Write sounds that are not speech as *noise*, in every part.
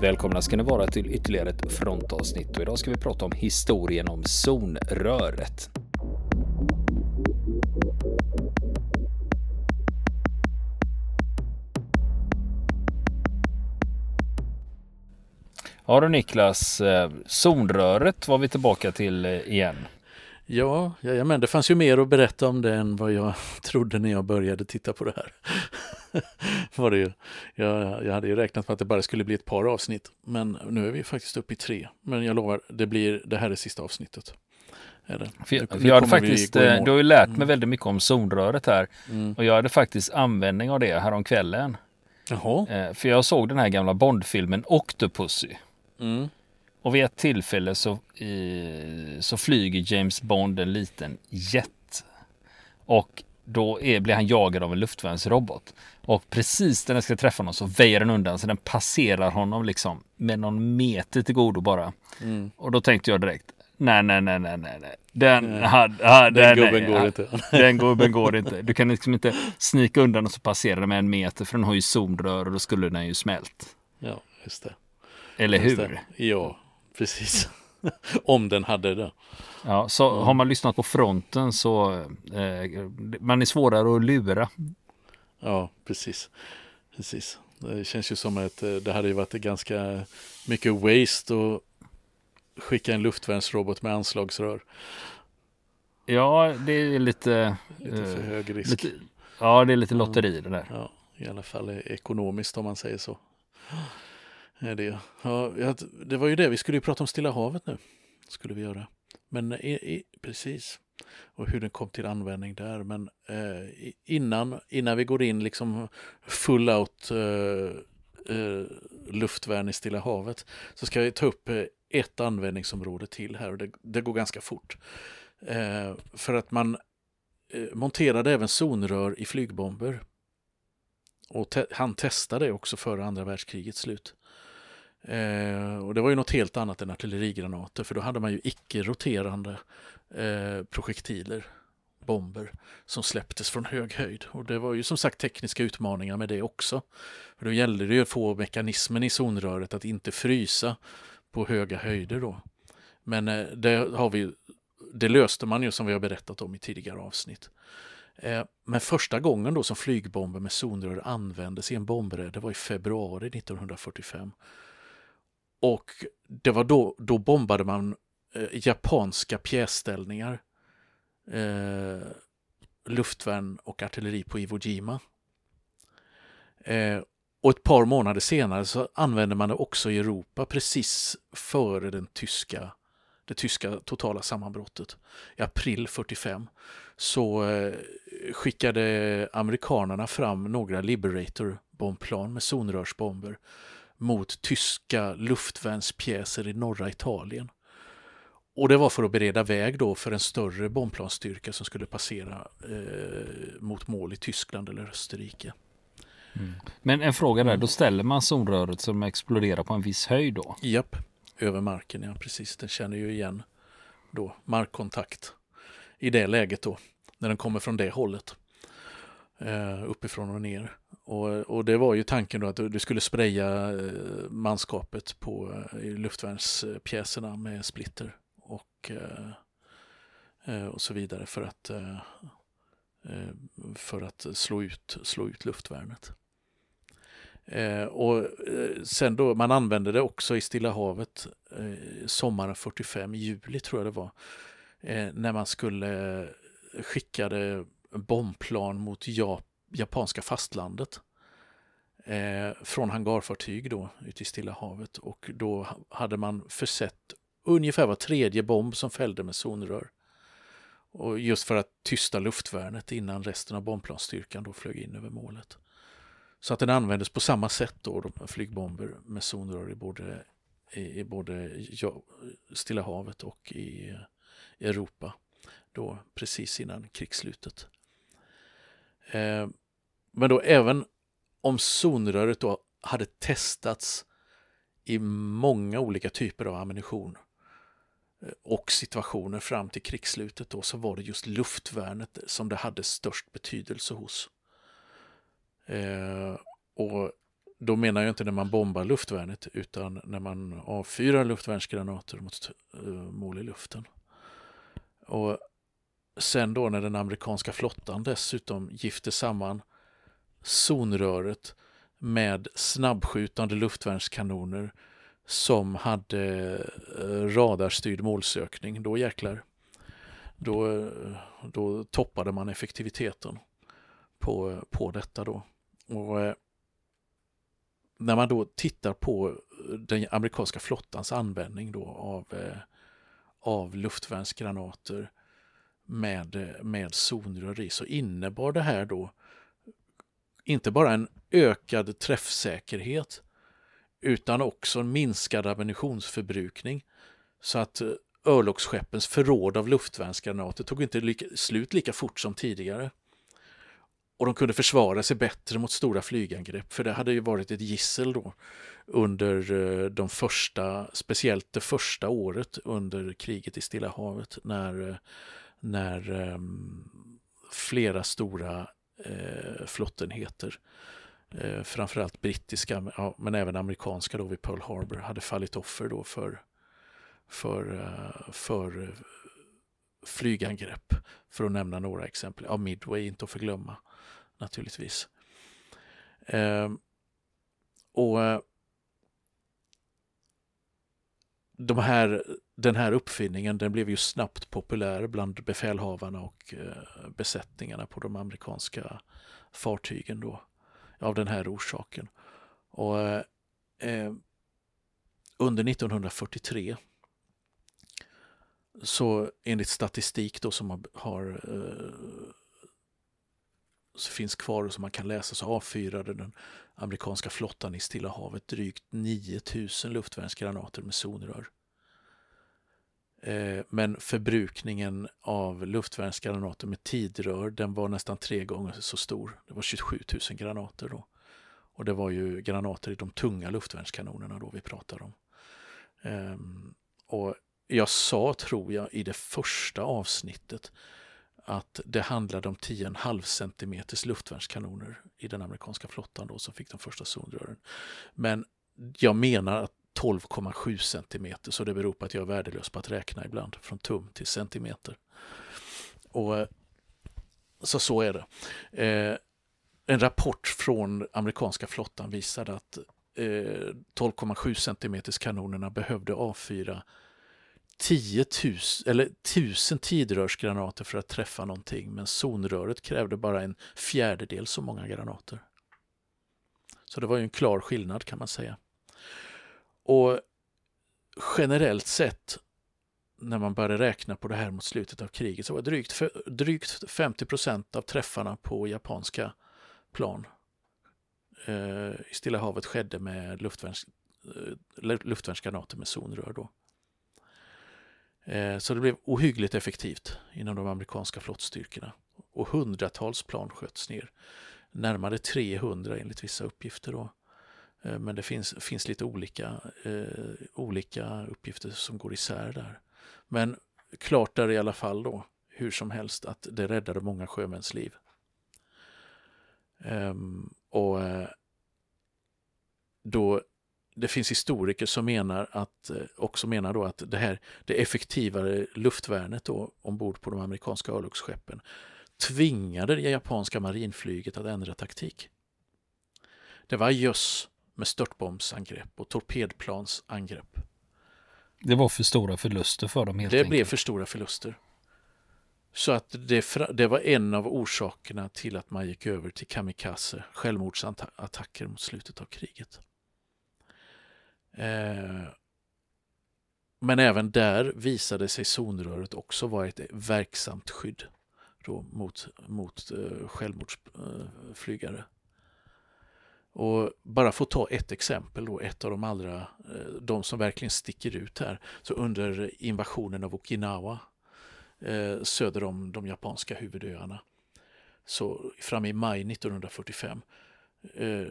Välkomna ska ni vara till ytterligare ett frontavsnitt och idag ska vi prata om historien om zonröret. Ja du Niklas, eh, zonröret var vi tillbaka till eh, igen. Ja, men det fanns ju mer att berätta om det än vad jag *laughs* trodde när jag började titta på det här. *laughs* var det ju. Jag, jag hade ju räknat med att det bara skulle bli ett par avsnitt, men nu är vi faktiskt uppe i tre. Men jag lovar, det, blir, det här är sista avsnittet. Är det. För jag, för jag hade faktiskt, eh, du har ju lärt mig mm. väldigt mycket om zonröret här mm. och jag hade faktiskt användning av det här om kvällen. Jaha. Eh, för jag såg den här gamla Bondfilmen Octopussy. Mm. Och vid ett tillfälle så, i, så flyger James Bond en liten jet. Och då är, blir han jagad av en luftvärnsrobot. Och precis när den ska träffa honom så väjer den undan så den passerar honom liksom med någon meter till godo bara. Mm. Och då tänkte jag direkt, nej, nej, nej, nej, nej, Den, nej. Had, had, den nej, gubben nej, går inte. *laughs* Den gubben går inte. Du kan liksom inte snika undan och så passera den med en meter för den har ju zonrör och då skulle den ju smält. Ja, just det. Eller just hur? Det. Ja, precis. *laughs* Om den hade det. Ja, så har man lyssnat på fronten så eh, man är svårare att lura. Ja, precis. precis. Det känns ju som att eh, det hade ju varit ganska mycket waste att skicka en luftvärnsrobot med anslagsrör. Ja, det är lite... Lite för eh, hög risk. Lite, ja, det är lite lotteri det där. Ja, i alla fall ekonomiskt om man säger så är det. Ja, det var ju det, vi skulle ju prata om Stilla havet nu. Skulle vi göra. Men i, i, precis. Och hur den kom till användning där. Men eh, innan, innan vi går in liksom full out eh, eh, luftvärn i Stilla havet så ska jag ta upp eh, ett användningsområde till här och det, det går ganska fort. Eh, för att man eh, monterade även zonrör i flygbomber. Och te han testade det också före andra världskrigets slut. Eh, och det var ju något helt annat än artillerigranater för då hade man ju icke-roterande eh, projektiler, bomber, som släpptes från hög höjd. Och det var ju som sagt tekniska utmaningar med det också. För då gällde det ju att få mekanismen i zonröret att inte frysa på höga höjder då. Men eh, det, har vi, det löste man ju som vi har berättat om i tidigare avsnitt. Eh, men första gången då som flygbomber med zonrör användes i en bombräd, det var i februari 1945. Och det var då, då bombade man eh, japanska pjäsställningar, eh, luftvärn och artilleri på Iwo Jima. Eh, och ett par månader senare så använde man det också i Europa precis före den tyska, det tyska totala sammanbrottet. I april 45 så eh, skickade amerikanerna fram några Liberator-bombplan med zonrörsbomber mot tyska luftvärnspjäser i norra Italien. Och det var för att bereda väg då för en större bombplansstyrka som skulle passera eh, mot mål i Tyskland eller Österrike. Mm. Men en fråga där, då ställer man zonröret som exploderar på en viss höjd då? Japp, över marken, ja precis. Den känner ju igen då markkontakt i det läget då, när den kommer från det hållet. Eh, uppifrån och ner. Och, och, det var ju tanken då att du skulle spraya eh, manskapet på eh, luftvärnspjäserna med splitter och, eh, och så vidare för att, för att slå, ut, slå ut luftvärnet. Och sen då, man använde det också i Stilla havet sommaren 45, juli tror jag det var, när man skulle skickade bombplan mot Japan japanska fastlandet eh, från hangarfartyg då ute i Stilla havet och då hade man försett ungefär var tredje bomb som fällde med zonrör. Och just för att tysta luftvärnet innan resten av bombplansstyrkan då flög in över målet. Så att den användes på samma sätt då, de flygbomber med zonrör i både, i, i både ja, Stilla havet och i, i Europa då precis innan krigsslutet. Eh, men då även om zonröret då hade testats i många olika typer av ammunition eh, och situationer fram till krigsslutet då så var det just luftvärnet som det hade störst betydelse hos. Eh, och då menar jag inte när man bombar luftvärnet utan när man avfyrar luftvärnsgranater mot eh, mål i luften. Och sen då när den amerikanska flottan dessutom gifte samman zonröret med snabbskjutande luftvärnskanoner som hade eh, radarstyrd målsökning, då jäklar. Då, eh, då toppade man effektiviteten på, på detta då. Och eh, när man då tittar på den amerikanska flottans användning då av, av luftvärnsgranater med, med zonrör i så innebar det här då inte bara en ökad träffsäkerhet utan också en minskad ammunitionsförbrukning. Så att eh, örlogsskeppens förråd av luftvärnsgranater tog inte lika, slut lika fort som tidigare. Och de kunde försvara sig bättre mot stora flygangrepp, för det hade ju varit ett gissel då under eh, de första, speciellt det första året under kriget i Stilla havet när, eh, när um, flera stora eh, flottenheter, eh, framförallt brittiska ja, men även amerikanska då vid Pearl Harbor, hade fallit offer då för, för, eh, för eh, flygangrepp, för att nämna några exempel. Ja, Midway inte att förglömma naturligtvis. Eh, och eh, de här, den här uppfinningen den blev ju snabbt populär bland befälhavarna och eh, besättningarna på de amerikanska fartygen då av den här orsaken. Och eh, eh Under 1943 så enligt statistik då som har, har eh, så finns kvar och som man kan läsa så avfyrade den amerikanska flottan i Stilla havet drygt 9000 luftvärnsgranater med zonrör. Eh, men förbrukningen av luftvärnsgranater med tidrör den var nästan tre gånger så stor. Det var 27 000 granater då. Och det var ju granater i de tunga luftvärnskanonerna då vi pratar om. Ehm, och jag sa, tror jag, i det första avsnittet att det handlade om 10,5 cm luftvärnskanoner i den amerikanska flottan då som fick de första zonrören. Men jag menar att 12,7 cm så det beror på att jag är värdelös på att räkna ibland från tum till centimeter. Och eh, Så så är det. Eh, en rapport från amerikanska flottan visade att eh, 12,7 cm kanonerna behövde avfyra 10 000, eller 1000 tidrörsgranater för att träffa någonting men zonröret krävde bara en fjärdedel så många granater. Så det var ju en klar skillnad kan man säga. Och generellt sett när man började räkna på det här mot slutet av kriget så var drygt, drygt 50 procent av träffarna på japanska plan eh, i Stilla havet skedde med luftvärns, eh, luftvärnsgranater med zonrör. Då. Eh, så det blev ohyggligt effektivt inom de amerikanska flottstyrkorna. Och hundratals plan sköts ner. Närmare 300 enligt vissa uppgifter. Då. Eh, men det finns, finns lite olika, eh, olika uppgifter som går isär där. Men klart är i alla fall då, hur som helst, att det räddade många sjömäns liv. Ehm, och eh, då det finns historiker som menar att, eh, också menar då att det här det effektivare luftvärnet då, ombord på de amerikanska örlogsskeppen tvingade det japanska marinflyget att ändra taktik. Det var just med störtbombsangrepp och torpedplansangrepp. Det var för stora förluster för dem helt Det enkelt. blev för stora förluster. Så att det, det, var en av orsakerna till att man gick över till kamikaze, självmordsattacker mot slutet av kriget. Eh, men även där visade sig zonröret också vara ett verksamt skydd då mot, mot eh, självmordsflygare. Och bara få ta ett exempel då, ett av de allra, eh, de som verkligen sticker ut här. Så under invasionen av Okinawa eh, söder om de japanska huvudöarna, så fram i maj 1945, eh,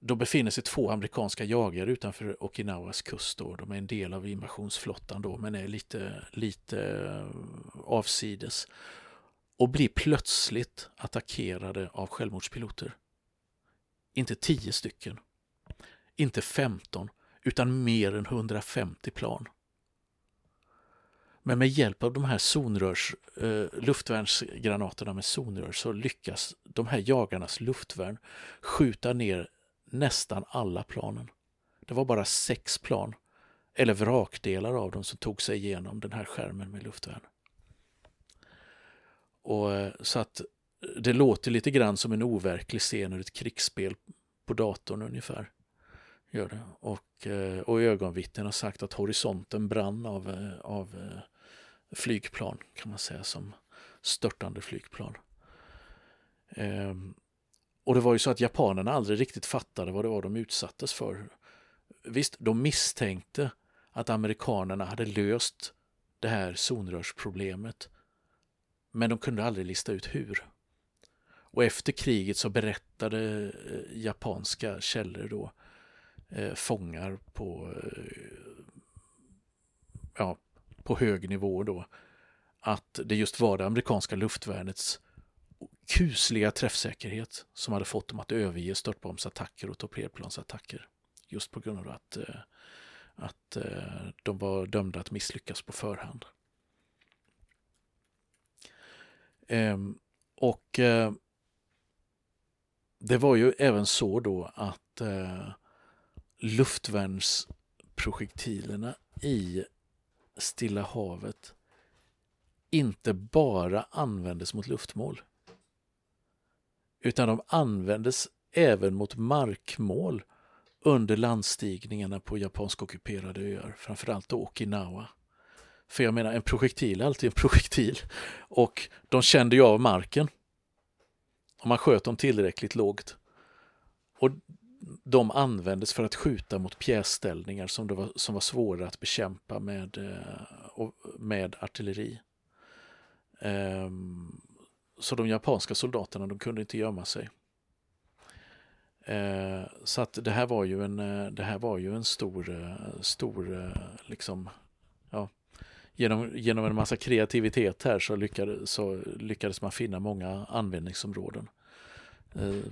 då befinner sig två amerikanska jagare utanför Okinawas kust. Då. De är en del av invasionsflottan då, men är lite, lite avsides. Och blir plötsligt attackerade av självmordspiloter. Inte 10 stycken, inte 15, utan mer än 150 plan. Men med hjälp av de här zonrörs, eh, luftvärnsgranaterna med zonrör så lyckas de här jagarnas luftvärn skjuta ner nästan alla planen. Det var bara sex plan, eller vrakdelar av dem, som tog sig igenom den här skärmen med luftvärn. Och, eh, så att det låter lite grann som en overklig scen ur ett krigsspel på datorn ungefär. Gör det. Och, eh, och ögonvittnen har sagt att horisonten brann av, eh, av eh, flygplan kan man säga som störtande flygplan. Ehm, och det var ju så att japanerna aldrig riktigt fattade vad det var de utsattes för. Visst, de misstänkte att amerikanerna hade löst det här zonrörsproblemet. Men de kunde aldrig lista ut hur. Och efter kriget så berättade eh, japanska källor då eh, fångar på, eh, ja, på hög nivå då att det just var det amerikanska luftvärnets kusliga träffsäkerhet som hade fått dem att överge störtbombsattacker och torpedplansattacker. Just på grund av att, eh, att eh, de var dömda att misslyckas på förhand. Ehm, och det var ju även så då att eh, luftvärnsprojektilerna i Stilla havet inte bara användes mot luftmål utan de användes även mot markmål under landstigningarna på japansk ockuperade öar, framförallt då Okinawa. För jag menar, en projektil är alltid en *laughs* projektil och de kände ju av marken om man sköt dem tillräckligt lågt. Och de användes för att skjuta mot pjäsställningar som, det var, som var svåra att bekämpa med, eh, med artilleri. Ehm, så de japanska soldaterna de kunde inte gömma sig. Ehm, så att det här var ju en, eh, det här var ju en stor, eh, stor liksom, ja, genom, genom en massa kreativitet här så lyckades, så lyckades man finna många användningsområden eh,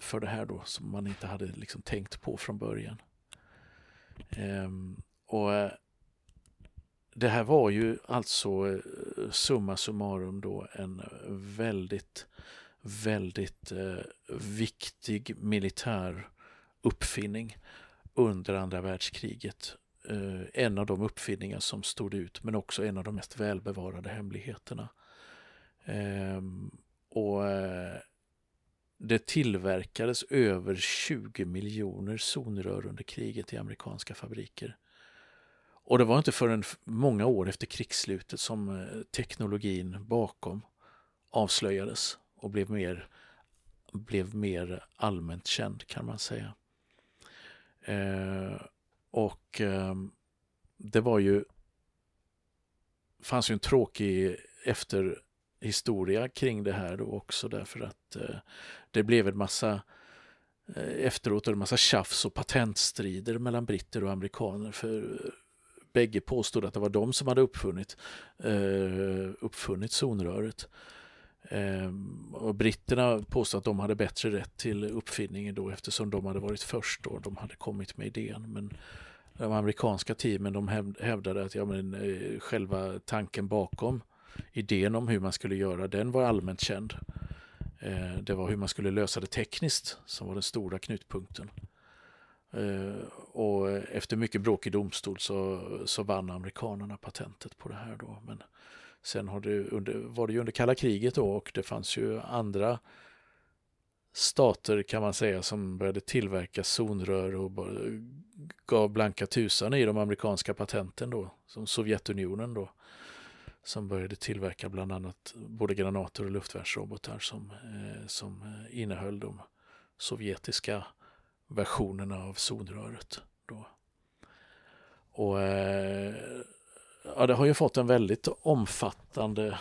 för det här då som man inte hade liksom tänkt på från början. Ehm, eh, och det här var ju alltså eh, summa summarum då en väldigt, väldigt eh, viktig militär uppfinning under andra världskriget. Eh, en av de uppfinningar som stod ut men också en av de mest välbevarade hemligheterna. Ehm, och eh, det tillverkades över 20 miljoner zonrör under kriget i amerikanska fabriker. Och det var inte förrän många år efter krigsslutet som eh, teknologin bakom avslöjades och blev mer, blev mer allmänt känd kan man säga. Ehm, och eh, det var ju fanns ju en tråkig efterhistoria kring det här då också därför att eh, det blev en massa eh, efteråt en massa tjafs och patentstrider mellan britter och amerikaner för eh, bägge påstod att det var de som hade uppfunnit, eh, uppfunnit zonröret. Ehm, och britterna påstod att de hade bättre rätt till uppfinningen då eftersom de hade varit först och de hade kommit med idén. Men de amerikanska teamen de hävdade att ja, men, eh, själva tanken bakom idén om hur man skulle göra den var allmänt känd. Ehm, det var hur man skulle lösa det tekniskt som var den stora knutpunkten. Ehm, och efter mycket bråk i domstol så, så vann amerikanerna patentet på det här då. Men sen har det under, var det ju under kalla kriget då och det fanns ju andra stater kan man säga som började tillverka zonrör och gav blanka tusan i de amerikanska patenten då, som Sovjetunionen då, som började tillverka bland annat både granater och luftvärnsrobotar som, eh, som eh, innehöll de sovjetiska versionerna av zonröret. Då. Och eh, ja, det har ju fått en väldigt omfattande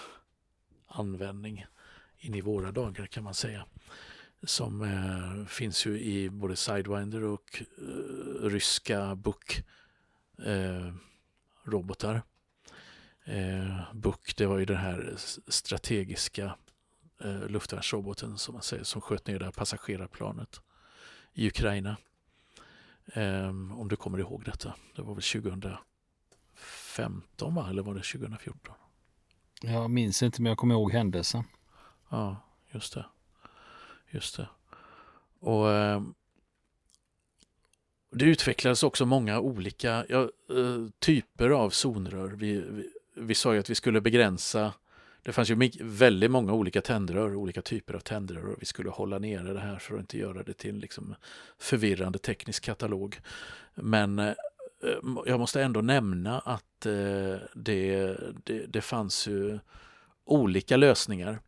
användning in i våra dagar kan man säga. Som eh, finns ju i både Sidewinder och eh, ryska Buk eh, robotar. Eh, Buk det var ju den här strategiska eh, luftvärnsroboten som man säger som sköt ner det här passagerarplanet i Ukraina. Ehm, om du kommer ihåg detta. Det var väl 2000. 2015 va? eller var det 2014? Jag minns inte men jag kommer ihåg händelsen. Ja, just det. Just det. Och um, det utvecklades också många olika ja, uh, typer av zonrör. Vi, vi, vi sa ju att vi skulle begränsa det fanns ju väldigt många olika tändrör, olika typer av tändrör och vi skulle hålla nere det här för att inte göra det till en liksom förvirrande teknisk katalog. Men eh, Ehm, jag måste ändå nämna att eh, det, det, det fanns ju olika lösningar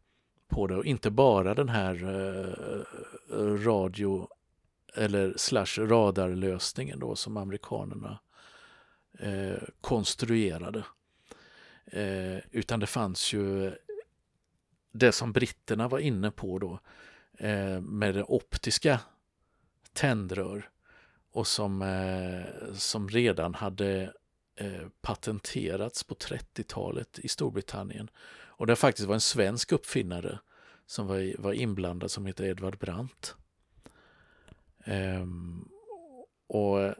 på det och inte bara den här eh, radio eller slash radarlösningen då som amerikanerna eh, konstruerade. Utan det fanns ju det som britterna var inne på då med det optiska tändrör och som, eh, som redan hade eh, patenterats på 30-talet i Storbritannien. Och det faktiskt var en svensk uppfinnare som var, var inblandad som heter Edvard Brandt. Ehm, och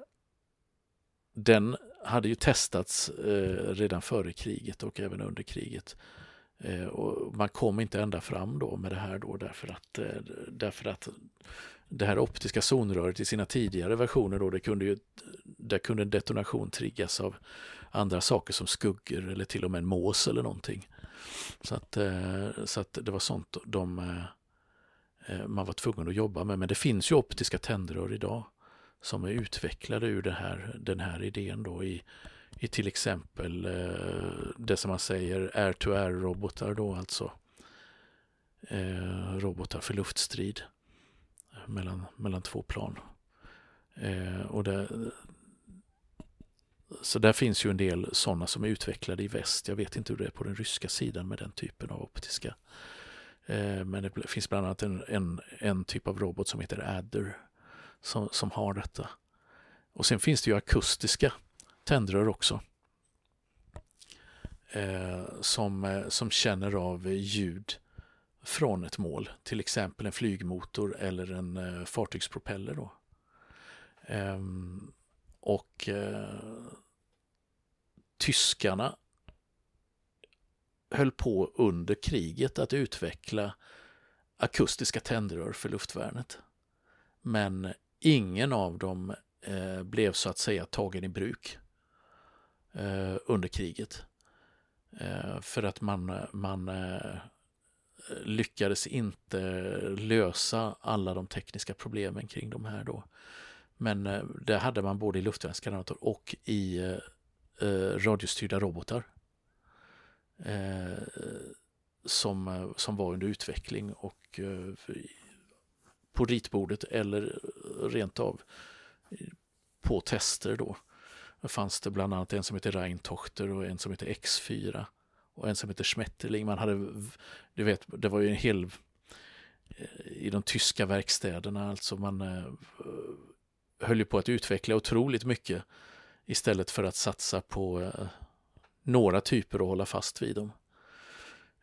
den hade ju testats eh, redan före kriget och även under kriget. Eh, och man kom inte ända fram då med det här då därför att, eh, därför att det här optiska zonröret i sina tidigare versioner då, det kunde ju, där kunde en detonation triggas av andra saker som skuggor eller till och med en mås eller någonting. Så att, eh, så att det var sånt de, eh, eh, man var tvungen att jobba med. Men det finns ju optiska tändrör idag som är utvecklade ur det här, den här idén då i, i till exempel det som man säger air-to-air-robotar då alltså. Robotar för luftstrid mellan, mellan två plan. Eh, och det, så där finns ju en del sådana som är utvecklade i väst. Jag vet inte hur det är på den ryska sidan med den typen av optiska. Eh, men det finns bland annat en, en, en typ av robot som heter Adder som, som har detta. Och sen finns det ju akustiska tändrör också. Eh, som, eh, som känner av ljud från ett mål, till exempel en flygmotor eller en eh, fartygspropeller. Då. Eh, och eh, tyskarna höll på under kriget att utveckla akustiska tändrör för luftvärnet. Men ingen av dem eh, blev så att säga tagen i bruk eh, under kriget. Eh, för att man, man eh, lyckades inte lösa alla de tekniska problemen kring de här då. Men eh, det hade man både i luftvärnsgranater och i eh, eh radiostyrda robotar. Eh, som, som var under utveckling och på ritbordet eller rent av på tester då. Då fanns det bland annat en som heter Reintochter och en som heter X4 och en som heter Schmetterling. Man hade, du vet, det var ju en hel eh, i de tyska verkstäderna, alltså man eh, höll ju på att utveckla otroligt mycket istället för att satsa på eh, några typer och hålla fast vid dem.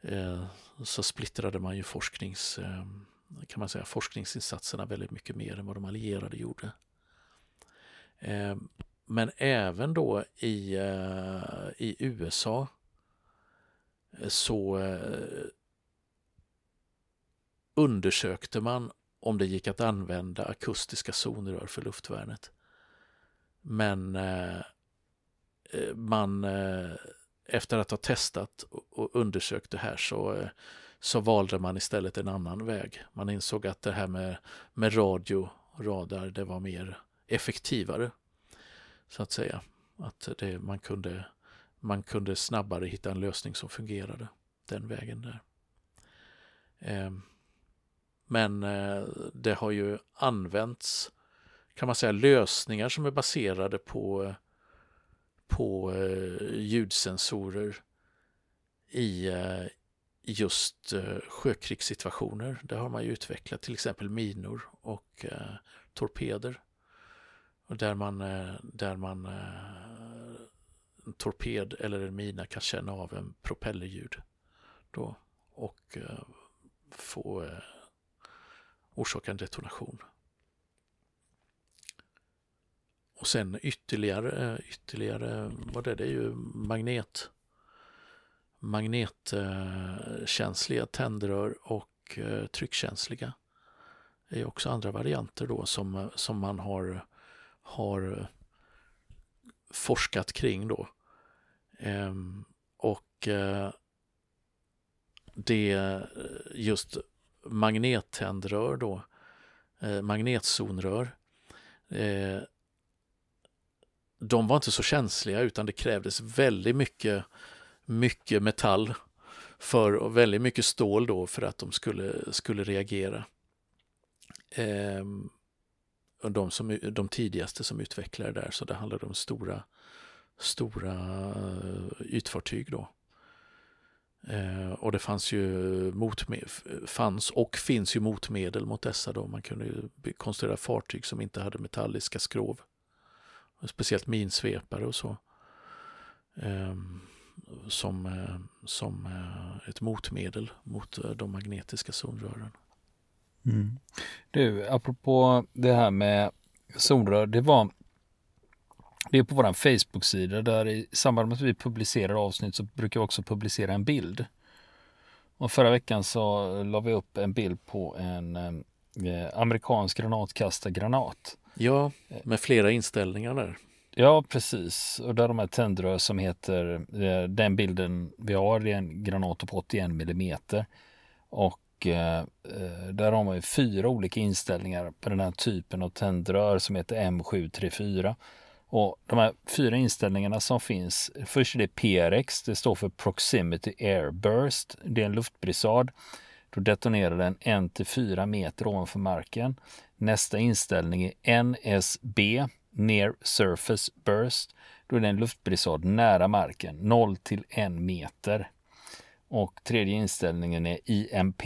Eh, så splittrade man ju forsknings eh, kan man säga, forskningsinsatserna väldigt mycket mer än vad de allierade gjorde. Eh, men även då i, eh, i USA eh, så eh, undersökte man om det gick att använda akustiska zonrör för luftvärnet. Men eh, eh, man efter att ha testat och undersökt det här så så valde man istället en annan väg. Man insåg att det här med, med radio, radar, det var mer effektivare. Så att säga. Att det, man, kunde, man kunde snabbare hitta en lösning som fungerade den vägen där. Ehm, men eh, det har ju använts, kan man säga, lösningar som är baserade på, på eh, ljudsensorer i, eh, just sjökrigssituationer. Där har man ju utvecklat till exempel minor och torpeder. Och där man, där man en torped eller en mina kan känna av en propellerljud då och eh, få eh, orsaka en detonation. och sen ytterligare, eh, ytterligare vad är det, det är ju magnet magnetkänsliga tändrör och eh, tryckkänsliga. Det är också andra varianter då som, som man har, har eh, forskat kring då. Ehm, och eh, det eh, just magnettändrör då, eh, magnetzonrör, eh, de var inte så känsliga utan det krävdes väldigt mycket, mycket metall för och väldigt mycket stål då för att de skulle, skulle reagera. Eh, de, som, de tidigaste som utvecklade där, så det handlade om stora, stora eh, ytfartyg då. Eh, och det fanns ju motmed, fanns och finns ju motmedel mot dessa då. Man kunde ju konstruera fartyg som inte hade metalliska skrov. Speciellt minsvepare och så. Ehm, eh, som, eh, som ett motmedel mot eh, de magnetiska zonrören. Mm. Du, apropå det här med zonrör, det var det är på vår Facebook-sida där i samband med att vi publicerar avsnitt så brukar vi också publicera en bild. Och förra veckan så la vi upp en bild på en eh, amerikansk granatkastargranat. Ja, med flera inställningar där. Ja, precis. Och där de här tändrör som heter, eh, den bilden vi har är en granat på 81 millimeter. Och eh, eh, där har man ju fyra olika inställningar på den här typen av tändrör som heter M734. Och de här fyra inställningarna som finns, först är det PRX, det står för Proximity Air Burst. Det är en luftbrisad. Då detonerar den 1-4 meter ovanför marken. Nästa inställning är NSB, Near Surface Burst. Då är det en luftbrisad nära marken, 0 1 meter. Och tredje inställningen är IMP,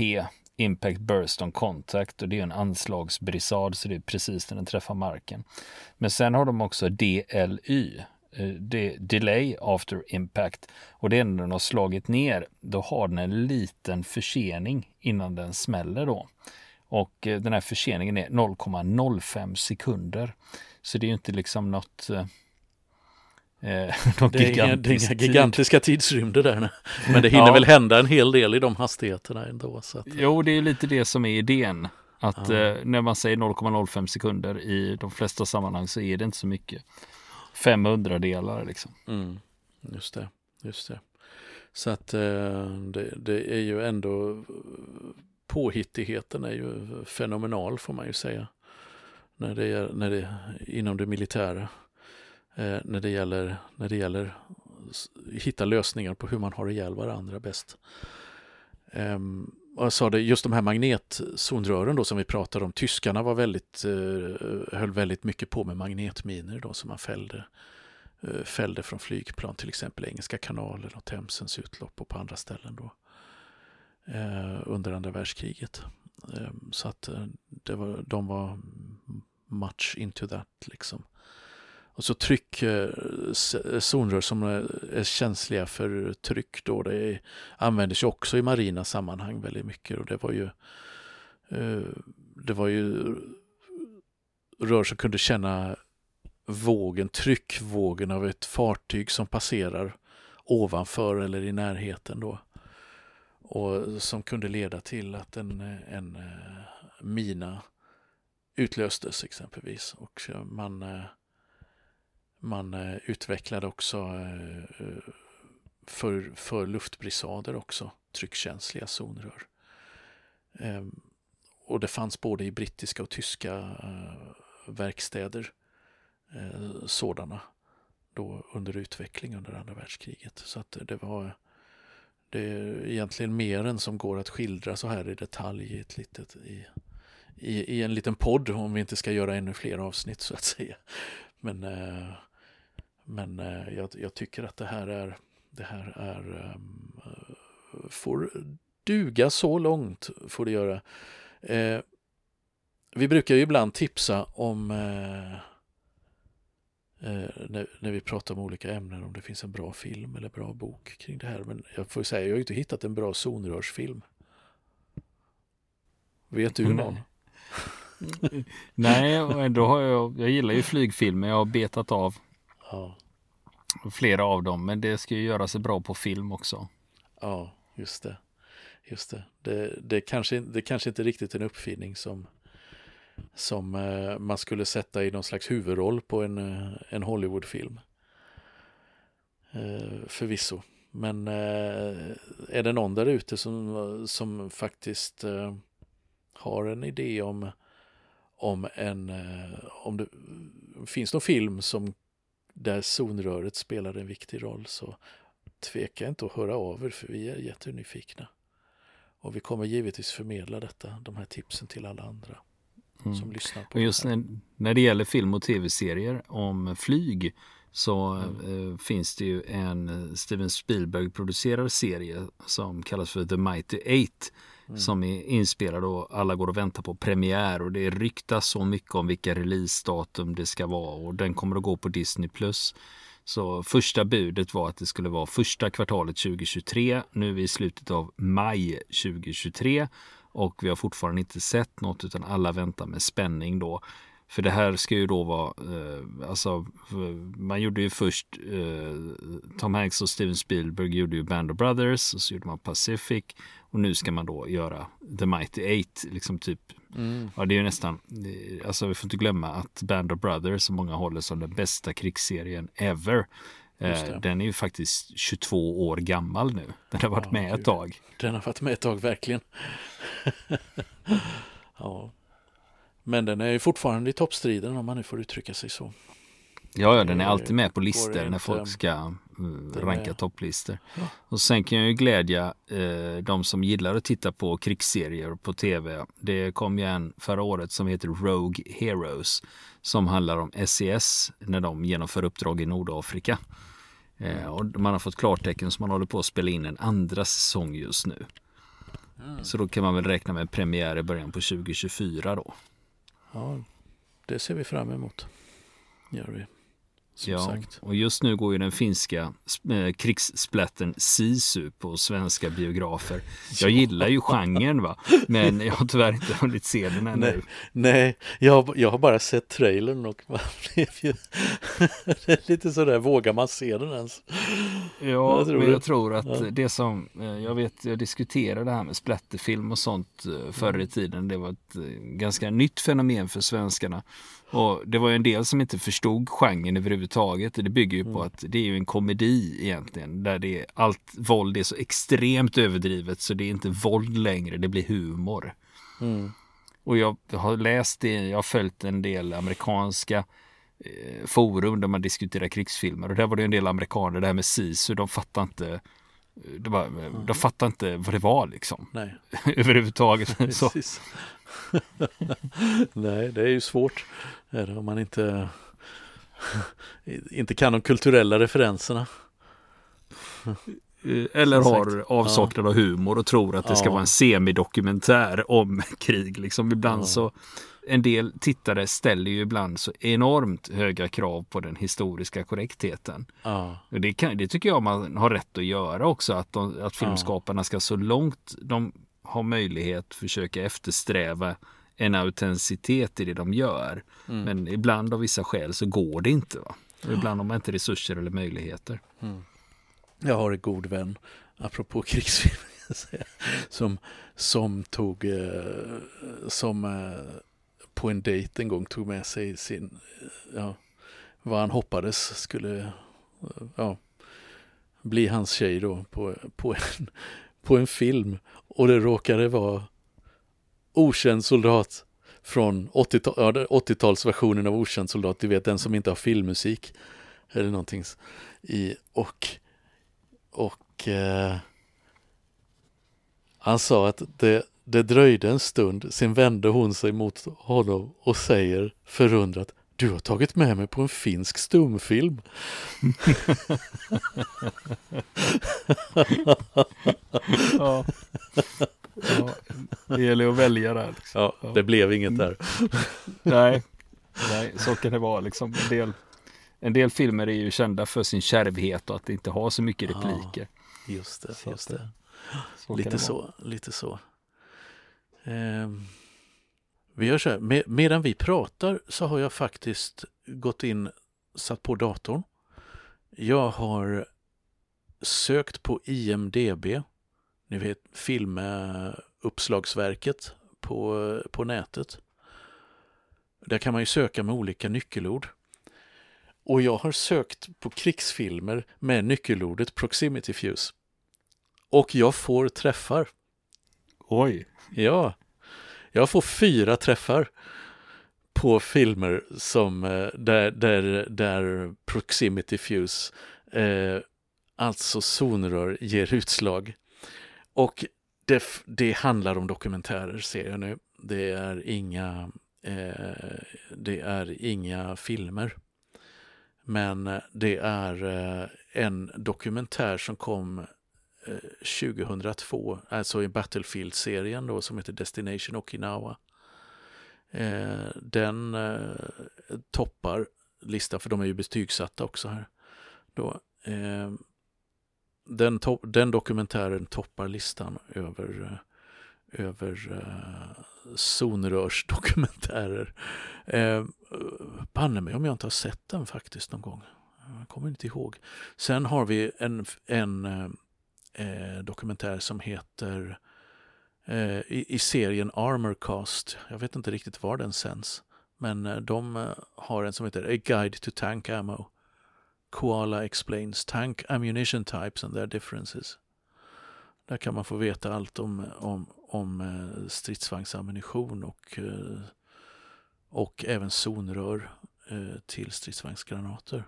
Impact Burst on Contact och det är en anslagsbrisad så det är precis när den träffar marken. Men sen har de också DLY, eh, det Delay After Impact och det är när den har slagit ner, då har den en liten försening innan den smäller då. Och eh, den här förseningen är 0,05 sekunder. Så det är ju inte liksom något eh, eh, *laughs* Eh, det, är inga, det är inga gigantiska tidsrymder där. *laughs* Men det hinner ja. väl hända en hel del i de hastigheterna ändå. Så att... Jo, det är lite det som är idén. Att ja. eh, när man säger 0,05 sekunder i de flesta sammanhang så är det inte så mycket. 500 delar liksom. Mm, just det, just det. Så att eh, det, det, är ju ändå påhittigheten är ju fenomenal får man ju säga. När det är, när det, inom det militära Eh, när, det gäller, när det gäller hitta lösningar på hur man har ihjäl varandra bäst. Um, och jag sa det, just de här magnetzonrören då som vi pratade om, tyskarna var väldigt, eh, höll väldigt mycket på med magnetminer då som man fällde, eh, fällde från flygplan, till exempel Engelska kanalen och Themsens utlopp och på andra ställen då eh, under andra världskriget. Ehm, så att eh, det var, de var much into that liksom. Och så tryckzonrör eh, eh, zonrör som är känsliga för tryck då. Det användes ju också i marina sammanhang väldigt mycket och det var ju eh, det var ju rör som kunde känna vågen, tryckvågen av ett fartyg som passerar ovanför eller i närheten då. Och som kunde leda till att en, en mina utlöstes exempelvis. Och man man eh, utvecklade också eh, eh, för, för luftbrisader också, tryckkänsliga zonrör. Ehm, och det fanns både i brittiska och tyska verkstäder sådana då under utveckling under andra världskriget. Så att det var det är egentligen mer än som går att skildra så här i detalj i, ett litet, i, i, i en liten podd om vi inte ska göra ännu fler avsnitt så att säga. Men eh, men eh, jag, jag, tycker att det här är, det här är um, får duga så långt, får det göra. Eh, vi brukar ju ibland tipsa om eh, eh, när, när, vi pratar om olika ämnen, om det finns en bra film eller bra bok kring det här. Men jag får säga, jag har ju inte hittat en bra zonrörsfilm. Vet du någon? *laughs* Nej, då har jag, jag gillar ju flygfilmer. Jag har betat av Ja, flera av dem, men det ska ju göra sig bra på film också. ja just det. Just det. Det, det, kanske, det kanske inte är riktigt en uppfinning som, som eh, man skulle sätta i någon slags huvudroll på en, eh, en Hollywoodfilm. Eh, förvisso. Men är det någon där ute som, som faktiskt har en idé om, om en, om det finns någon film som där zonröret spelar en viktig roll så tveka inte att höra av er för vi är jättenyfikna. Och vi kommer givetvis förmedla detta, de här tipsen till alla andra som Mm. lyssnar på Och just det när, när det gäller film och tv-serier om flyg så Mm. eh, finns det ju en eh, Steven Spielberg-producerad serie som kallas för The Mighty Eight Mm. som är inspelad och alla går och väntar på premiär och det ryktas så mycket om vilka releasedatum det ska vara och den kommer att gå på Disney+. Så första budet var att det skulle vara första kvartalet 2023. Nu är vi i slutet av maj 2023 och vi har fortfarande inte sett något utan alla väntar med spänning då. För det här ska ju då vara, eh, alltså eh, man gjorde ju först eh, Tom Hanks och Steven Spielberg gjorde ju Band of Brothers och så gjorde man Pacific och nu ska man då göra The Mighty Eight, liksom typ Mm. Ja, det är ju nästan, det- alltså vi får inte glömma att Band of Brothers som många håller som den bästa krigsserien ever. Eh, den är ju faktiskt 22 år gammal nu. Den har varit Ja, med ett tag. Den har varit med ett tag, verkligen. *laughs* ja. Men den är ju fortfarande i toppstriden om man nu får uttrycka sig så. Ja, ja, den är Det alltid med på listor när folk ska Den ranka topplistor. Ja. Och sen kan jag ju glädja eh, de som gillar att titta på krigsserier på tv. Det kom ju en förra året som heter Rogue Heroes som handlar om SES när de genomför uppdrag i Nordafrika. Eh, och man har fått klartecken så man håller på att spela in en andra säsong just nu. Så då kan man väl räkna med en premiär i början på 2024 då. Ja, det ser vi fram emot. Gör vi. Som ja, sagt. och just nu går ju den finska eh, krigssplatten Sisu på svenska biografer. Jag gillar ju genren va, men jag har tyvärr inte hunnit se den ännu. Nej, nej jag, jag har bara sett trailern och man *laughs* blev ju... *laughs* det är lite sådär, vågar man se den ens? Ja, Jag tror men jag tror att Ja. det som, eh, jag vet, jag diskuterade det här med splatterfilm och sånt eh, förr Mm. i tiden. Det var ett eh, ganska nytt fenomen för svenskarna. Och det var ju en del som inte förstod genren överhuvudtaget. Det bygger ju Mm. på att det är ju en komedi egentligen. Där det är, allt våld är så extremt överdrivet så det är inte våld längre, det blir humor. Mm. Och jag har läst det, jag har följt en del amerikanska eh, forum där man diskuterar krigsfilmer och där var det en del amerikaner, det här med SISU, de fattar inte de, bara, de fattar inte vad det var liksom Nej, *laughs* överhuvudtaget. *laughs* Så, *laughs* nej, det är ju svårt. Om man inte, *laughs* inte kan de kulturella referenserna. eh, eller har avsaknad av humor och tror att det ska vara en semidokumentär om *laughs* krig. Liksom ibland så en del tittare ställer ju ibland så enormt höga krav på den historiska korrektheten. Ja, Det, kan, det tycker jag man har rätt att göra också, att, de, att filmskaparna ska så långt de har möjlighet försöka eftersträva en autenticitet i det de gör. Mm. Men ibland av vissa skäl så går det inte. Va? Och ibland har man inte resurser eller möjligheter. Jag har en god vän, apropå *laughs* krigsfilm, som, som tog, eh, som eh, på en dejt en gång tog med sig sin, eh, ja, vad han hoppades skulle, ja, bli hans tjej då på, på, en, på en film. Och det råkade vara Okänd soldat från 80-talsversionen 80 av Okänd soldat, du vet den som inte har filmmusik eller någonting i, och och eh, han sa att det, det dröjde en stund, sen vände hon sig mot honom och säger förundrat Du har tagit med mig på en finsk stumfilm. *laughs* Ja ja, det gäller att välja där. Liksom. Ja, Ja. det blev inget där. *laughs* Nej, nej, så kan det vara. Liksom. En, del, en del filmer är ju kända för sin kärvhet och att det inte har så mycket Ja, repliker. Just det, Så just det. Så kan Lite det så, lite så. Ehm, Vi gör så här, med, medan vi pratar så har jag faktiskt gått in, satt på datorn. Jag har sökt på IMDB, ni vet filmuppslagsverket på, på nätet. Där kan man ju söka med olika nyckelord. Och jag har sökt på krigsfilmer med nyckelordet proximity fuse. Och jag får träffar. Oj! Ja, jag får fyra träffar på filmer som eh, där, där, där proximity fuse, eh, alltså zonrör, ger utslag. Och det, det handlar om dokumentärer ser jag nu. Det är inga, eh, det är inga filmer. Men eh, det är eh, en dokumentär som kom eh, 2002, alltså i Battlefield-serien då som heter Destination Okinawa. Eh, den eh, toppar listan, för de är ju betygsatta också här. Då, den, den dokumentären toppar listan över, eh, över uh, zonrörsdokumentärer. Uh, Banne mig om jag inte har sett den faktiskt någon gång. Jag kommer inte ihåg. Sen har vi en, en uh, dokumentär som heter uh, i, i, serien Armorcast. Jag vet inte riktigt var den sänds. Men de har en som heter A Guide to Tank Ammo. Koala explains tank ammunition types and their differences. Där kan man få veta allt om, om, om eh, stridsvagnsammunition och, eh, och även zonrör eh, till stridsvagnsgranater.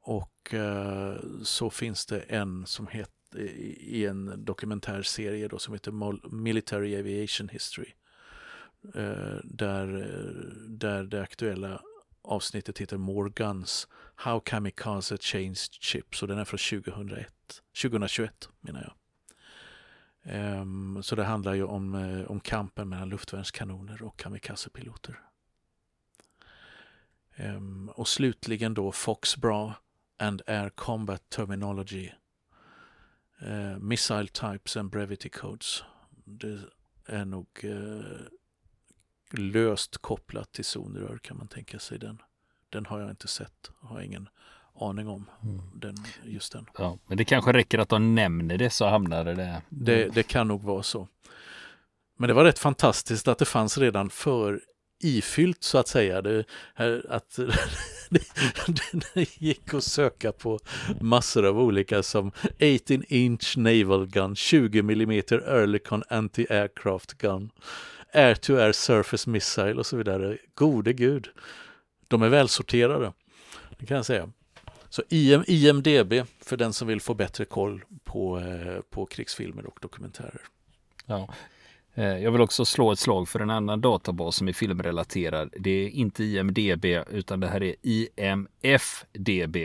Och så finns det en som heter i en dokumentärserie då som heter Military Aviation History. Där, där det aktuella avsnittet heter More Guns How Kamikaze Changed Chips” och den är från 2001, 2021 menar jag. Um, så det handlar ju om, uh, om kampen mellan luftvärnskanoner och kamikazepiloter. Um, och slutligen då Foxbra and Air Combat Terminology. Uh, missile Types and Brevity Codes. Det är nog uh, löst kopplat till zonrör kan man tänka sig den. Den har jag inte sett, har ingen aning om. Mm. Den, just den. Ja, men det kanske räcker att de nämner det så hamnar det där. Det, det kan nog vara så. Men det var rätt fantastiskt att det fanns redan för ifyllt så att säga. Det, att *laughs* det gick att söka på massor av olika som 18 inch naval gun, 20 mm Earlycon anti-aircraft gun, air-to-air -air surface missile och så vidare. Gode gud. De är välsorterade, det kan jag säga. Så IM, IMDB för den som vill få bättre koll på, eh, på krigsfilmer och dokumentärer. Ja. Eh, jag vill också slå ett slag för en annan databas som är filmrelaterad. Det är inte IMDB utan det här är IMFDB.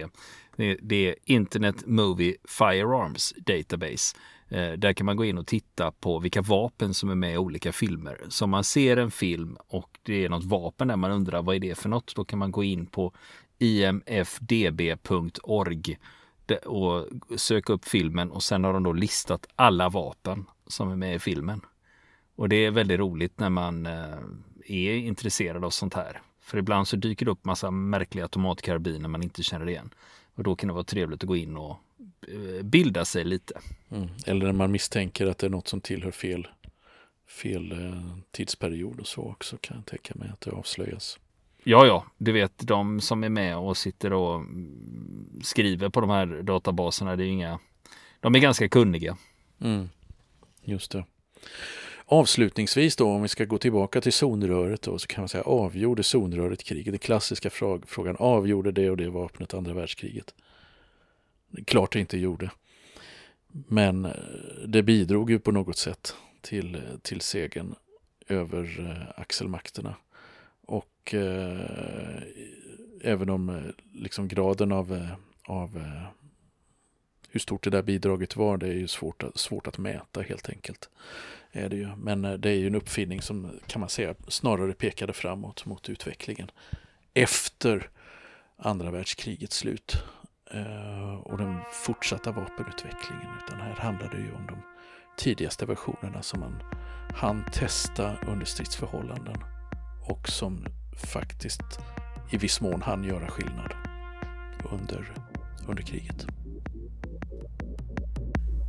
Det är Internet Movie Firearms Database. Eh, där kan man gå in och titta på vilka vapen som är med i olika filmer. Så om man ser en film och det är något vapen där man undrar vad är det för något, då kan man gå in på imfdb.org och söka upp filmen och sen har de då listat alla vapen som är med i filmen. Och det är väldigt roligt när man eh, är intresserad av sånt här. För ibland så dyker det upp massa märkliga automatkarbiner man inte känner igen. Och då kan det vara trevligt att gå in och bilda sig lite. Mm. Eller när man misstänker att det är något som tillhör fel, fel eh, tidsperiod och så också kan jag tänka mig att det avslöjas. Ja, ja, du vet de som är med och sitter och skriver på de här databaserna, det är inga, de är ganska kunniga. Mm. Just det. Avslutningsvis då, om vi ska gå tillbaka till zonröret då, så kan man säga avgjorde zonröret kriget? Den klassiska frågan, avgjorde det och det vapnet andra världskriget? Klart det inte gjorde. Men eh, det bidrog ju på något sätt till, eh, till segern över eh, axelmakterna. Och eh, även om liksom graden av, av hur stort det där bidraget var, det är ju svårt, svårt att mäta helt enkelt. Är det ju. Men det är ju en uppfinning som kan man säga snarare pekade framåt mot utvecklingen efter andra världskrigets slut Eh, och den fortsatta vapenutvecklingen. Utan här handlar det ju om de tidigaste versionerna som man hann testa under stridsförhållanden och som faktiskt i viss mån hann göra skillnad under, under kriget.